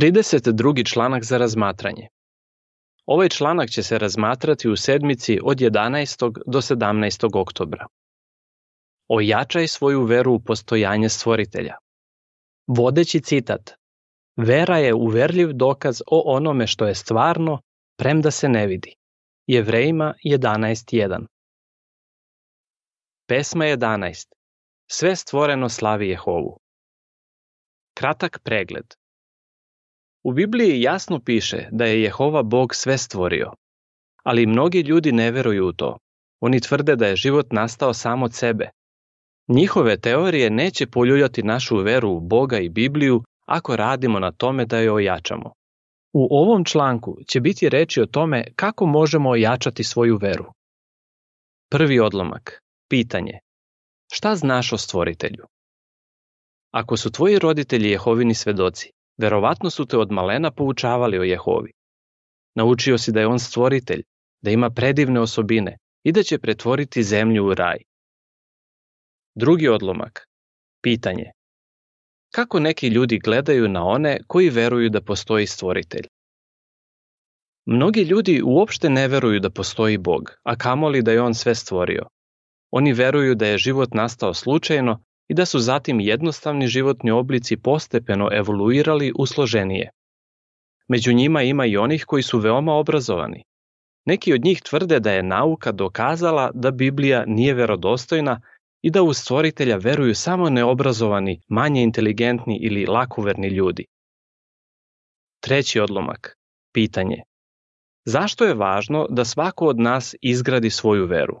32. članak za razmatranje. Ovaj članak će se razmatrati u sedmici od 11. do 17. oktobra. Ojačaj svoju veru u postojanje stvoritelja. Vodeći citat. Vera je uverljiv dokaz o onome što je stvarno, premda se ne vidi. Jevrejima 11.1 Pesma 11. Sve stvoreno slavi Jehovu. Kratak pregled. U Bibliji jasno piše da je Jehova Bog sve stvorio. Ali mnogi ljudi ne veruju u to. Oni tvrde da je život nastao sam od sebe. Njihove teorije neće poljuljati našu veru u Boga i Bibliju ako radimo na tome da je ojačamo. U ovom članku će biti reči o tome kako možemo ojačati svoju veru. Prvi odlomak. Pitanje. Šta znaš o stvoritelju? Ako su tvoji roditelji Jehovini svedoci, verovatno su te od malena poučavali o Jehovi. Naučio si da je on stvoritelj, da ima predivne osobine i da će pretvoriti zemlju u raj. Drugi odlomak. Pitanje. Kako neki ljudi gledaju na one koji veruju da postoji stvoritelj? Mnogi ljudi uopšte ne veruju da postoji Bog, a kamoli da je on sve stvorio. Oni veruju da je život nastao slučajno i da su zatim jednostavni životni oblici postepeno evoluirali u složenije. Među njima ima i onih koji su veoma obrazovani. Neki od njih tvrde da je nauka dokazala da Biblija nije verodostojna i da u stvoritelja veruju samo neobrazovani, manje inteligentni ili lakoverni ljudi. Treći odlomak. Pitanje. Zašto je važno da svako od nas izgradi svoju veru?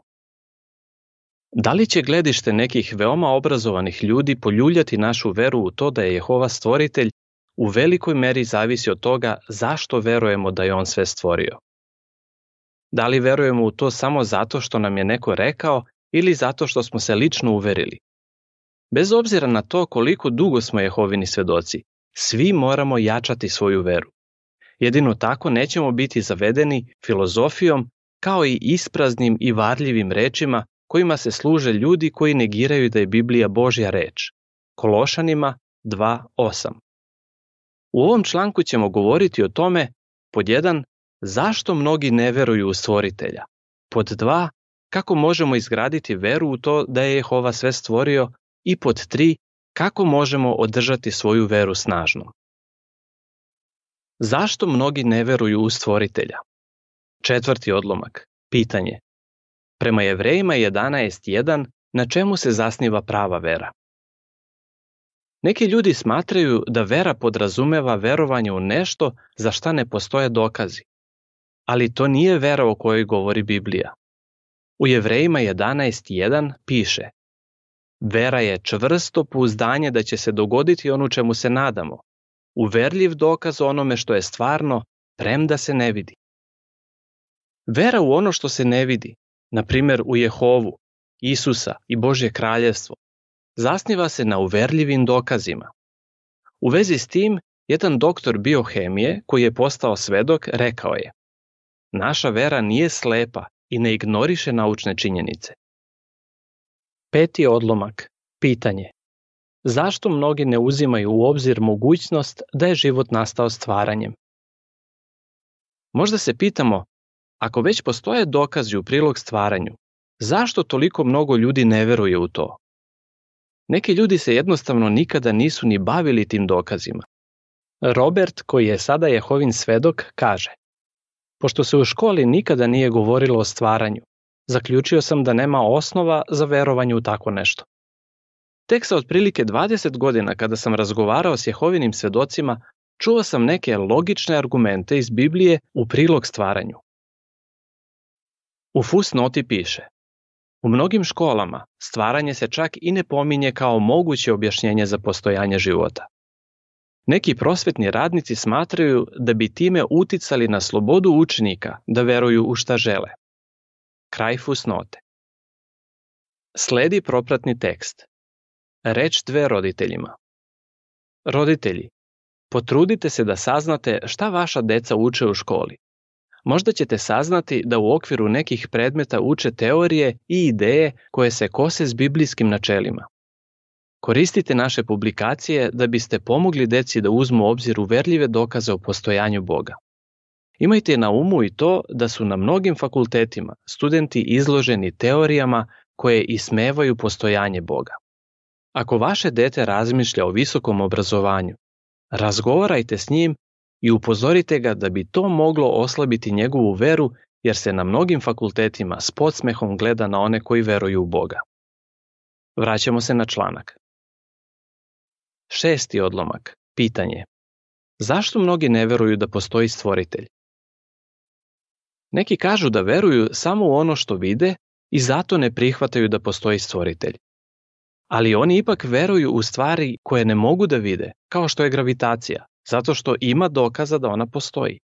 Da li će gledište nekih veoma obrazovanih ljudi poljuljati našu veru u to da je Jehova stvoritelj u velikoj meri zavisi od toga zašto verujemo da je on sve stvorio. Da li verujemo u to samo zato što nam je neko rekao ili zato što smo se lično uverili? Bez obzira na to koliko dugo smo Jehovini svedoci, svi moramo jačati svoju veru. Jedino tako nećemo biti zavedeni filozofijom kao i ispraznim i varljivim rečima kojima se služe ljudi koji negiraju da je Biblija Božja reč. Kološanima 2.8. U ovom članku ćemo govoriti o tome, pod jedan, zašto mnogi ne veruju u stvoritelja, pod dva, kako možemo izgraditi veru u to da je Jehova sve stvorio i pod tri, kako možemo održati svoju veru snažnom. Zašto mnogi ne veruju u stvoritelja? Četvrti odlomak. Pitanje. Prema Jevrejima 11.1 na čemu se zasniva prava vera? Neki ljudi smatraju da vera podrazumeva verovanje u nešto za šta ne postoje dokazi. Ali to nije vera o kojoj govori Biblija. U Jevrejima 11.1 piše Vera je čvrsto pouzdanje da će se dogoditi ono čemu se nadamo, uverljiv dokaz onome što je stvarno, premda se ne vidi. Vera u ono što se ne vidi na primer u Jehovu, Isusa i Božje kraljevstvo, zasniva se na uverljivim dokazima. U vezi s tim, jedan doktor biohemije koji je postao svedok rekao je Naša vera nije slepa i ne ignoriše naučne činjenice. Peti odlomak. Pitanje. Zašto mnogi ne uzimaju u obzir mogućnost da je život nastao stvaranjem? Možda se pitamo Ako već postoje dokazi u prilog stvaranju, zašto toliko mnogo ljudi ne veruje u to? Neki ljudi se jednostavno nikada nisu ni bavili tim dokazima. Robert, koji je sada Jehovin svedok, kaže Pošto se u školi nikada nije govorilo o stvaranju, zaključio sam da nema osnova za verovanje u tako nešto. Tek sa otprilike 20 godina kada sam razgovarao s Jehovinim svedocima, čuo sam neke logične argumente iz Biblije u prilog stvaranju. U fusnoti piše U mnogim školama stvaranje se čak i ne pominje kao moguće objašnjenje za postojanje života. Neki prosvetni radnici smatraju da bi time uticali na slobodu učenika da veruju u šta žele. Kraj fusnote. Sledi propratni tekst. Reč dve roditeljima. Roditelji, potrudite se da saznate šta vaša deca uče u školi možda ćete saznati da u okviru nekih predmeta uče teorije i ideje koje se kose s biblijskim načelima. Koristite naše publikacije da biste pomogli deci da uzmu obzir uverljive dokaze o postojanju Boga. Imajte na umu i to da su na mnogim fakultetima studenti izloženi teorijama koje ismevaju postojanje Boga. Ako vaše dete razmišlja o visokom obrazovanju, razgovarajte s njim i upozorite ga da bi to moglo oslabiti njegovu veru jer se na mnogim fakultetima s podsmehom gleda na one koji veruju u Boga. Vraćamo se na članak. Šesti odlomak. Pitanje. Zašto mnogi ne veruju da postoji stvoritelj? Neki kažu da veruju samo u ono što vide i zato ne prihvataju da postoji stvoritelj. Ali oni ipak veruju u stvari koje ne mogu da vide, kao što je gravitacija, zato što ima dokaza da ona postoji.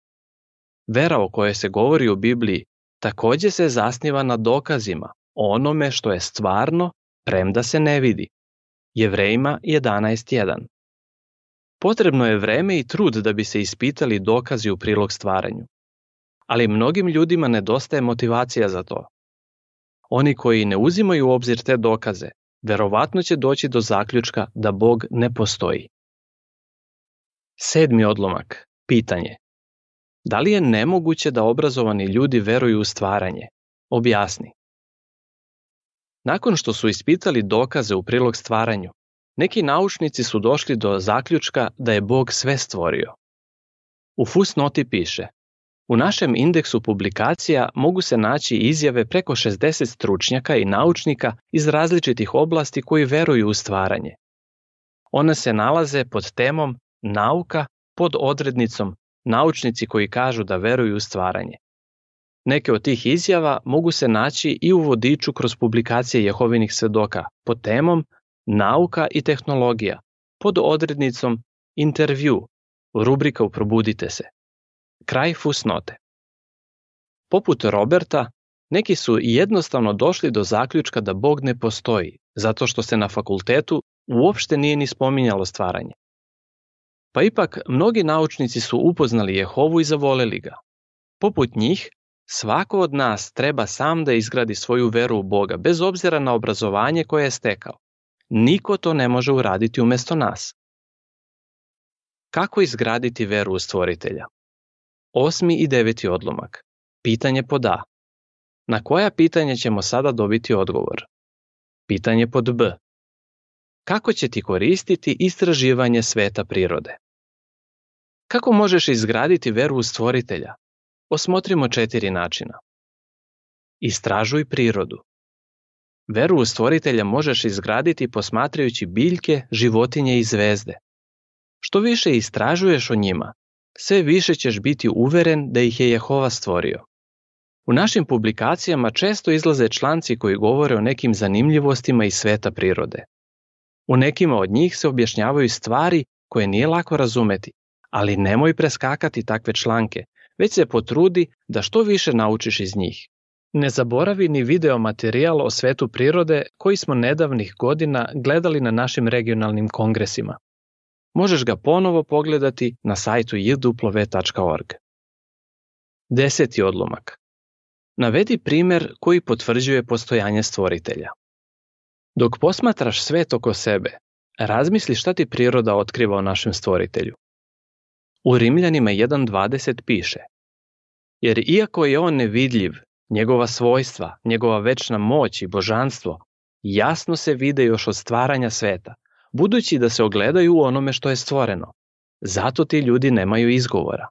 Vera o kojoj se govori u Bibliji takođe se zasniva na dokazima, onome što je stvarno, premda se ne vidi. Jevrejima 11.1 Potrebno je vreme i trud da bi se ispitali dokazi u prilog stvaranju. Ali mnogim ljudima nedostaje motivacija za to. Oni koji ne uzimaju u obzir te dokaze, verovatno će doći do zaključka da Bog ne postoji. Sedmi odlomak. Pitanje. Da li je nemoguće da obrazovani ljudi veruju u stvaranje? Objasni. Nakon što su ispitali dokaze u prilog stvaranju, neki naučnici su došli do zaključka da je Bog sve stvorio. U fusnoti piše U našem indeksu publikacija mogu se naći izjave preko 60 stručnjaka i naučnika iz različitih oblasti koji veruju u stvaranje. One se nalaze pod temom Nauka pod odrednicom Naučnici koji kažu da veruju u stvaranje. Neke od tih izjava mogu se naći i u vodiču kroz publikacije Jehovinih svedoka pod temom Nauka i tehnologija pod odrednicom Intervju, rubrika u Probudite se. Kraj fusnote. Poput Roberta, neki su jednostavno došli do zaključka da Bog ne postoji, zato što se na fakultetu uopšte nije ni spominjalo stvaranje. Pa ipak, mnogi naučnici su upoznali Jehovu i zavoleli ga. Poput njih, svako od nas treba sam da izgradi svoju veru u Boga, bez obzira na obrazovanje koje je stekao. Niko to ne može uraditi umesto nas. Kako izgraditi veru u stvoritelja? Osmi i deveti odlomak. Pitanje pod A. Na koja pitanja ćemo sada dobiti odgovor? Pitanje pod B. Kako će ti koristiti istraživanje sveta prirode? Kako možeš izgraditi veru u stvoritelja? Osmotrimo četiri načina. Istražuj prirodu. Veru u stvoritelja možeš izgraditi posmatrajući biljke, životinje i zvezde. Što više istražuješ o njima, sve više ćeš biti uveren da ih je Jehova stvorio. U našim publikacijama često izlaze članci koji govore o nekim zanimljivostima iz sveta prirode. U nekima od njih se objašnjavaju stvari koje nije lako razumeti, ali nemoj preskakati takve članke, već se potrudi da što više naučiš iz njih. Ne zaboravi ni video materijal o svetu prirode koji smo nedavnih godina gledali na našim regionalnim kongresima. Možeš ga ponovo pogledati na sajtu jduplove.org. Deseti odlomak. Navedi primer koji potvrđuje postojanje stvoritelja. Dok posmatraš svet oko sebe, razmisli šta ti priroda otkriva o našem stvoritelju. U Rimljanima 1.20 piše Jer iako je on nevidljiv, njegova svojstva, njegova večna moć i božanstvo jasno se vide još od stvaranja sveta, budući da se ogledaju u onome što je stvoreno. Zato ti ljudi nemaju izgovora.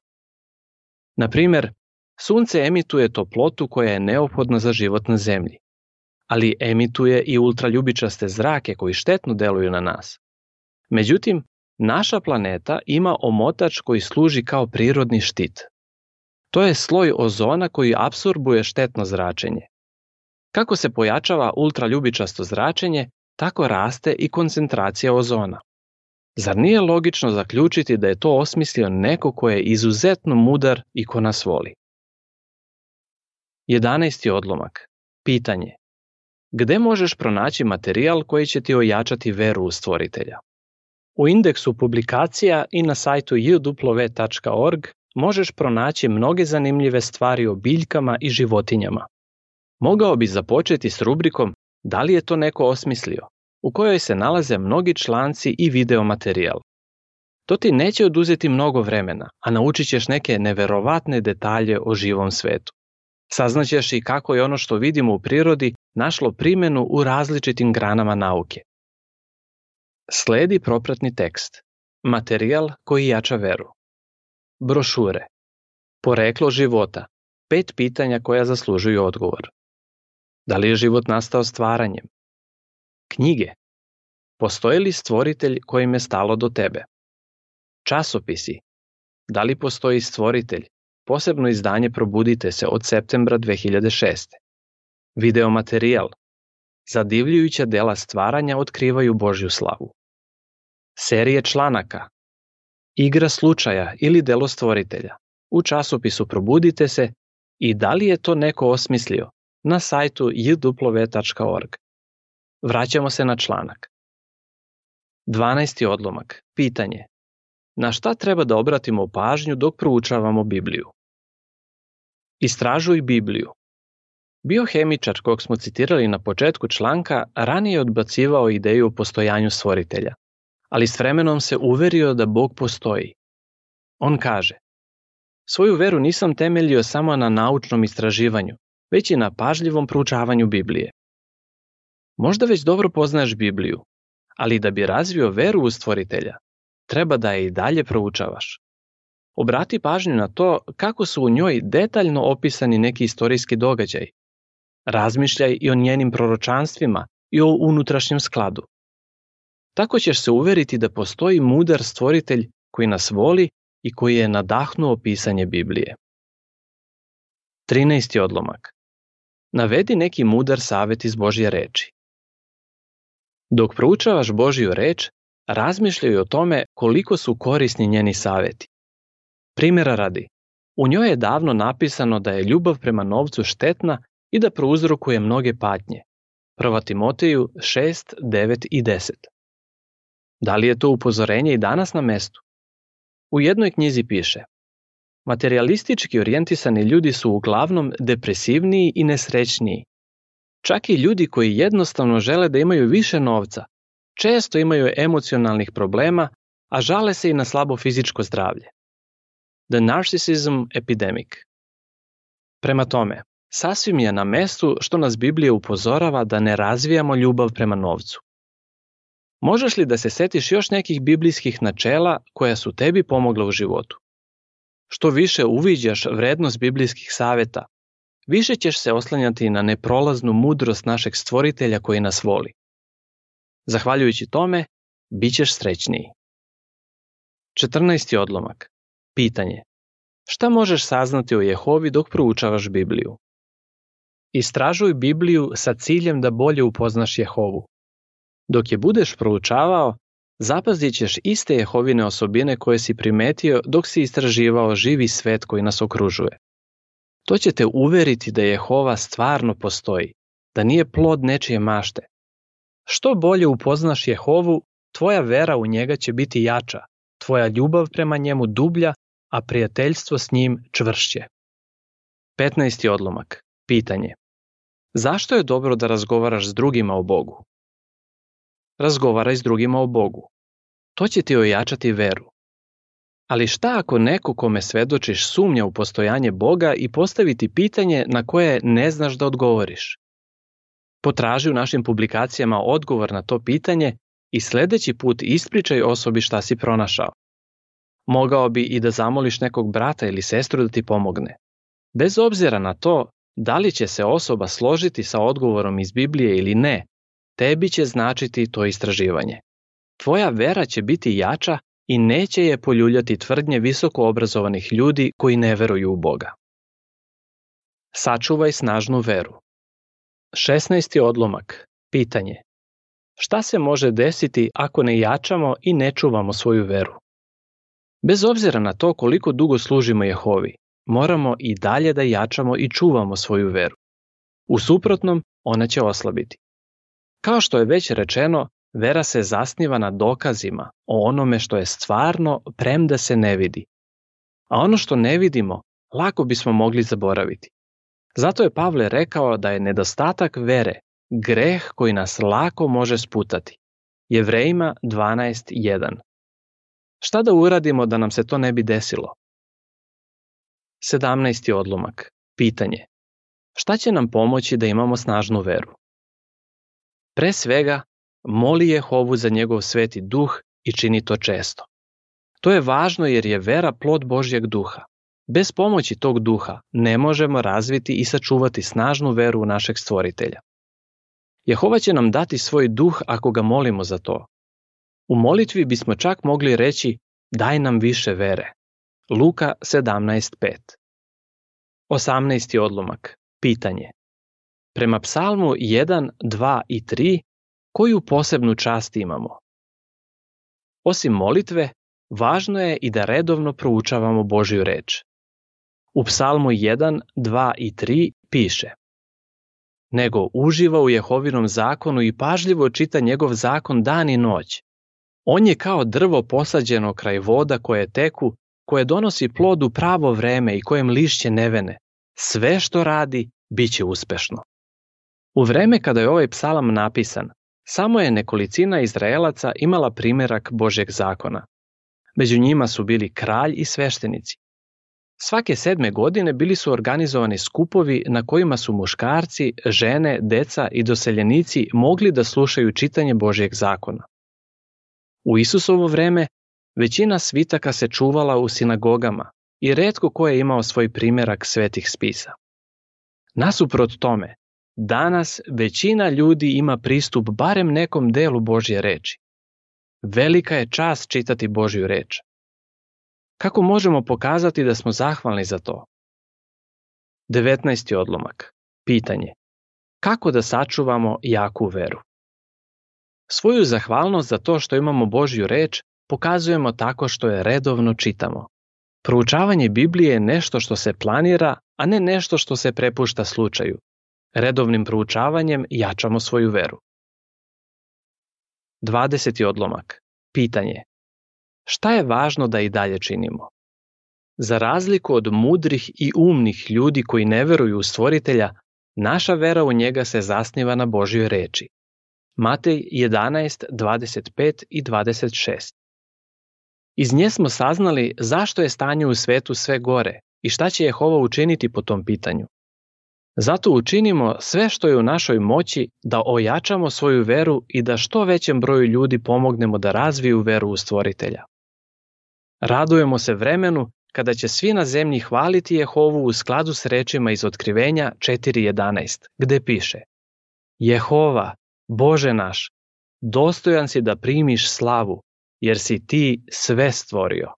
Na primer, sunce emituje toplotu koja je neophodna za život na zemlji, ali emituje i ultraljubičaste zrake koji štetno deluju na nas. Međutim, Naša planeta ima omotač koji služi kao prirodni štit. To je sloj ozona koji apsorbuje štetno zračenje. Kako se pojačava ultraljubičasto zračenje, tako raste i koncentracija ozona. Zar nije logično zaključiti da je to osmislio neko ko je izuzetno mudar i ko nas voli? 11. odlomak. Pitanje. Gde možeš pronaći materijal koji će ti ojačati veru u stvoritelja? U indeksu publikacija i na sajtu jw.org možeš pronaći mnoge zanimljive stvari o biljkama i životinjama. Mogao bi započeti s rubrikom Da li je to neko osmislio? u kojoj se nalaze mnogi članci i video materijal. To ti neće oduzeti mnogo vremena, a naučit ćeš neke neverovatne detalje o živom svetu. Saznaćeš i kako je ono što vidimo u prirodi našlo primenu u različitim granama nauke. Sledi propratni tekst. Materijal koji jača veru. Brošure. Poreklo života. Pet pitanja koja zaslužuju odgovor. Da li je život nastao stvaranjem? Knjige. Postoji li stvoritelj kojim je stalo do tebe? Časopisi. Da li postoji stvoritelj? Posebno izdanje Probudite se od septembra 2006. Videomaterijal. Zadivljujuća dela stvaranja otkrivaju Božju slavu. Serije članaka. Igra slučaja ili delo stvoritelja. U časopisu Probudite se i da li je to neko osmislio na sajtu jw.org. Vraćamo se na članak. 12. odlomak. Pitanje. Na šta treba da obratimo pažnju dok proučavamo Bibliju? Istražuj Bibliju. Biohemičar kog smo citirali na početku članka ranije odbacivao ideju o postojanju stvoritelja, ali s vremenom se uverio da Bog postoji. On kaže, svoju veru nisam temeljio samo na naučnom istraživanju, već i na pažljivom proučavanju Biblije. Možda već dobro poznaješ Bibliju, ali da bi razvio veru u stvoritelja, treba da je i dalje proučavaš. Obrati pažnju na to kako su u njoj detaljno opisani neki istorijski događaj. Razmišljaj i o njenim proročanstvima i o unutrašnjem skladu. Tako ćeš se uveriti da postoji mudar stvoritelj koji nas voli i koji je nadahnuo pisanje Biblije. 13. odlomak. Navedi neki mudar savet iz Božje reči. Dok proučavaš Božju reč, razmišljaj o tome koliko su korisni njeni saveti. Primjera radi, u njoj je davno napisano da je ljubav prema novcu štetna i da prouzrokuje mnoge patnje. Prva Timoteju 6, 9 i 10. Da li je to upozorenje i danas na mestu? U jednoj knjizi piše Materialistički orijentisani ljudi su uglavnom depresivniji i nesrećniji. Čak i ljudi koji jednostavno žele da imaju više novca, često imaju emocionalnih problema, a žale se i na slabo fizičko zdravlje. The Narcissism Epidemic Prema tome, sasvim je na mestu što nas Biblija upozorava da ne razvijamo ljubav prema novcu. Možeš li da se setiš još nekih biblijskih načela koja su tebi pomogla u životu? Što više uviđaš vrednost biblijskih saveta, više ćeš se oslanjati na neprolaznu mudrost našeg stvoritelja koji nas voli. Zahvaljujući tome, bit ćeš srećniji. 14. odlomak. Pitanje. Šta možeš saznati o Jehovi dok proučavaš Bibliju? Istražuj Bibliju sa ciljem da bolje upoznaš Jehovu. Dok je budeš proučavao, zapazit ćeš iste Jehovine osobine koje si primetio dok si istraživao živi svet koji nas okružuje. To će te uveriti da Jehova stvarno postoji, da nije plod nečije mašte. Što bolje upoznaš Jehovu, tvoja vera u njega će biti jača, tvoja ljubav prema njemu dublja, a prijateljstvo s njim čvršće. 15. odlomak. Pitanje. Zašto je dobro da razgovaraš s drugima o Bogu? Razgovaraj s drugima o Bogu. To će ti ojačati veru. Ali šta ako neko kome svedočiš sumnja u postojanje Boga i postaviti pitanje na koje ne znaš da odgovoriš? Potraži u našim publikacijama odgovor na to pitanje i sledeći put ispričaj osobi šta si pronašao. Mogao bi i da zamoliš nekog brata ili sestru da ti pomogne. Bez obzira na to da li će se osoba složiti sa odgovorom iz Biblije ili ne, tebi će značiti to istraživanje. Tvoja vera će biti jača i neće je poljuljati tvrdnje visoko obrazovanih ljudi koji ne veruju u Boga. Sačuvaj snažnu veru. 16. odlomak. Pitanje. Šta se može desiti ako ne jačamo i ne čuvamo svoju veru? Bez obzira na to koliko dugo služimo Jehovi, moramo i dalje da jačamo i čuvamo svoju veru. U suprotnom, ona će oslabiti. Kao što je već rečeno, vera se zasniva na dokazima o onome što je stvarno premda se ne vidi. A ono što ne vidimo, lako bismo mogli zaboraviti. Zato je Pavle rekao da je nedostatak vere greh koji nas lako može sputati. Jevrejima 12.1 Šta da uradimo da nam se to ne bi desilo? 17. odlomak. Pitanje. Šta će nam pomoći da imamo snažnu veru? Pre svega, moli Jehovu za njegov sveti duh i čini to često. To je važno jer je vera plod Božjeg duha. Bez pomoći tog duha ne možemo razviti i sačuvati snažnu veru u našeg stvoritelja. Jehova će nam dati svoj duh ako ga molimo za to. U molitvi bismo čak mogli reći daj nam više vere. Luka 17.5 18. odlomak. Pitanje. Prema psalmu 1, 2 i 3, koju posebnu čast imamo? Osim molitve, važno je i da redovno proučavamo Božju reč. U psalmu 1, 2 i 3 piše Nego uživa u Jehovinom zakonu i pažljivo čita njegov zakon dan i noć. On je kao drvo posađeno kraj voda koje teku, koje donosi plod u pravo vreme i kojem lišće nevene. Sve što radi, bit će uspešno. U vreme kada je ovaj psalam napisan, samo je nekolicina Izraelaca imala primerak Božjeg zakona. Među njima su bili kralj i sveštenici. Svake sedme godine bili su organizovani skupovi na kojima su muškarci, žene, deca i doseljenici mogli da slušaju čitanje Božjeg zakona. U Isusovo vreme većina svitaka se čuvala u sinagogama i redko ko je imao svoj primerak svetih spisa. Nasuprot tome, danas većina ljudi ima pristup barem nekom delu Božje reči. Velika je čast čitati Božju reč. Kako možemo pokazati da smo zahvalni za to? 19. odlomak. Pitanje. Kako da sačuvamo jaku veru? Svoju zahvalnost za to što imamo Božju reč pokazujemo tako što je redovno čitamo. Proučavanje Biblije je nešto što se planira, a ne nešto što se prepušta slučaju. Redovnim proučavanjem jačamo svoju veru. 20. odlomak. Pitanje. Šta je važno da i dalje činimo? Za razliku od mudrih i umnih ljudi koji ne veruju u stvoritelja, naša vera u njega se zasniva na Božjoj reči. Matej 11, 25 i 26. Iz nje smo saznali zašto je stanje u svetu sve gore i šta će Jehova učiniti po tom pitanju. Zato učinimo sve što je u našoj moći da ojačamo svoju veru i da što većem broju ljudi pomognemo da razviju veru u stvoritelja. Radujemo se vremenu kada će svi na zemlji hvaliti Jehovu u skladu s rečima iz Otkrivenja 4.11, gde piše Jehova, Bože naš, dostojan si da primiš slavu, jer si ti sve stvorio.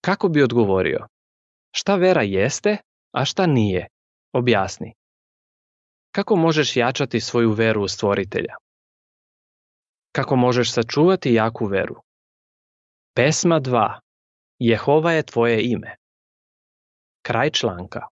Kako bi odgovorio? Šta vera jeste, a šta nije? Objasni. Kako možeš jačati svoju veru u stvoritelja? Kako možeš sačuvati jaku veru? Pesma 2. Jehova je tvoje ime. Kraj članka.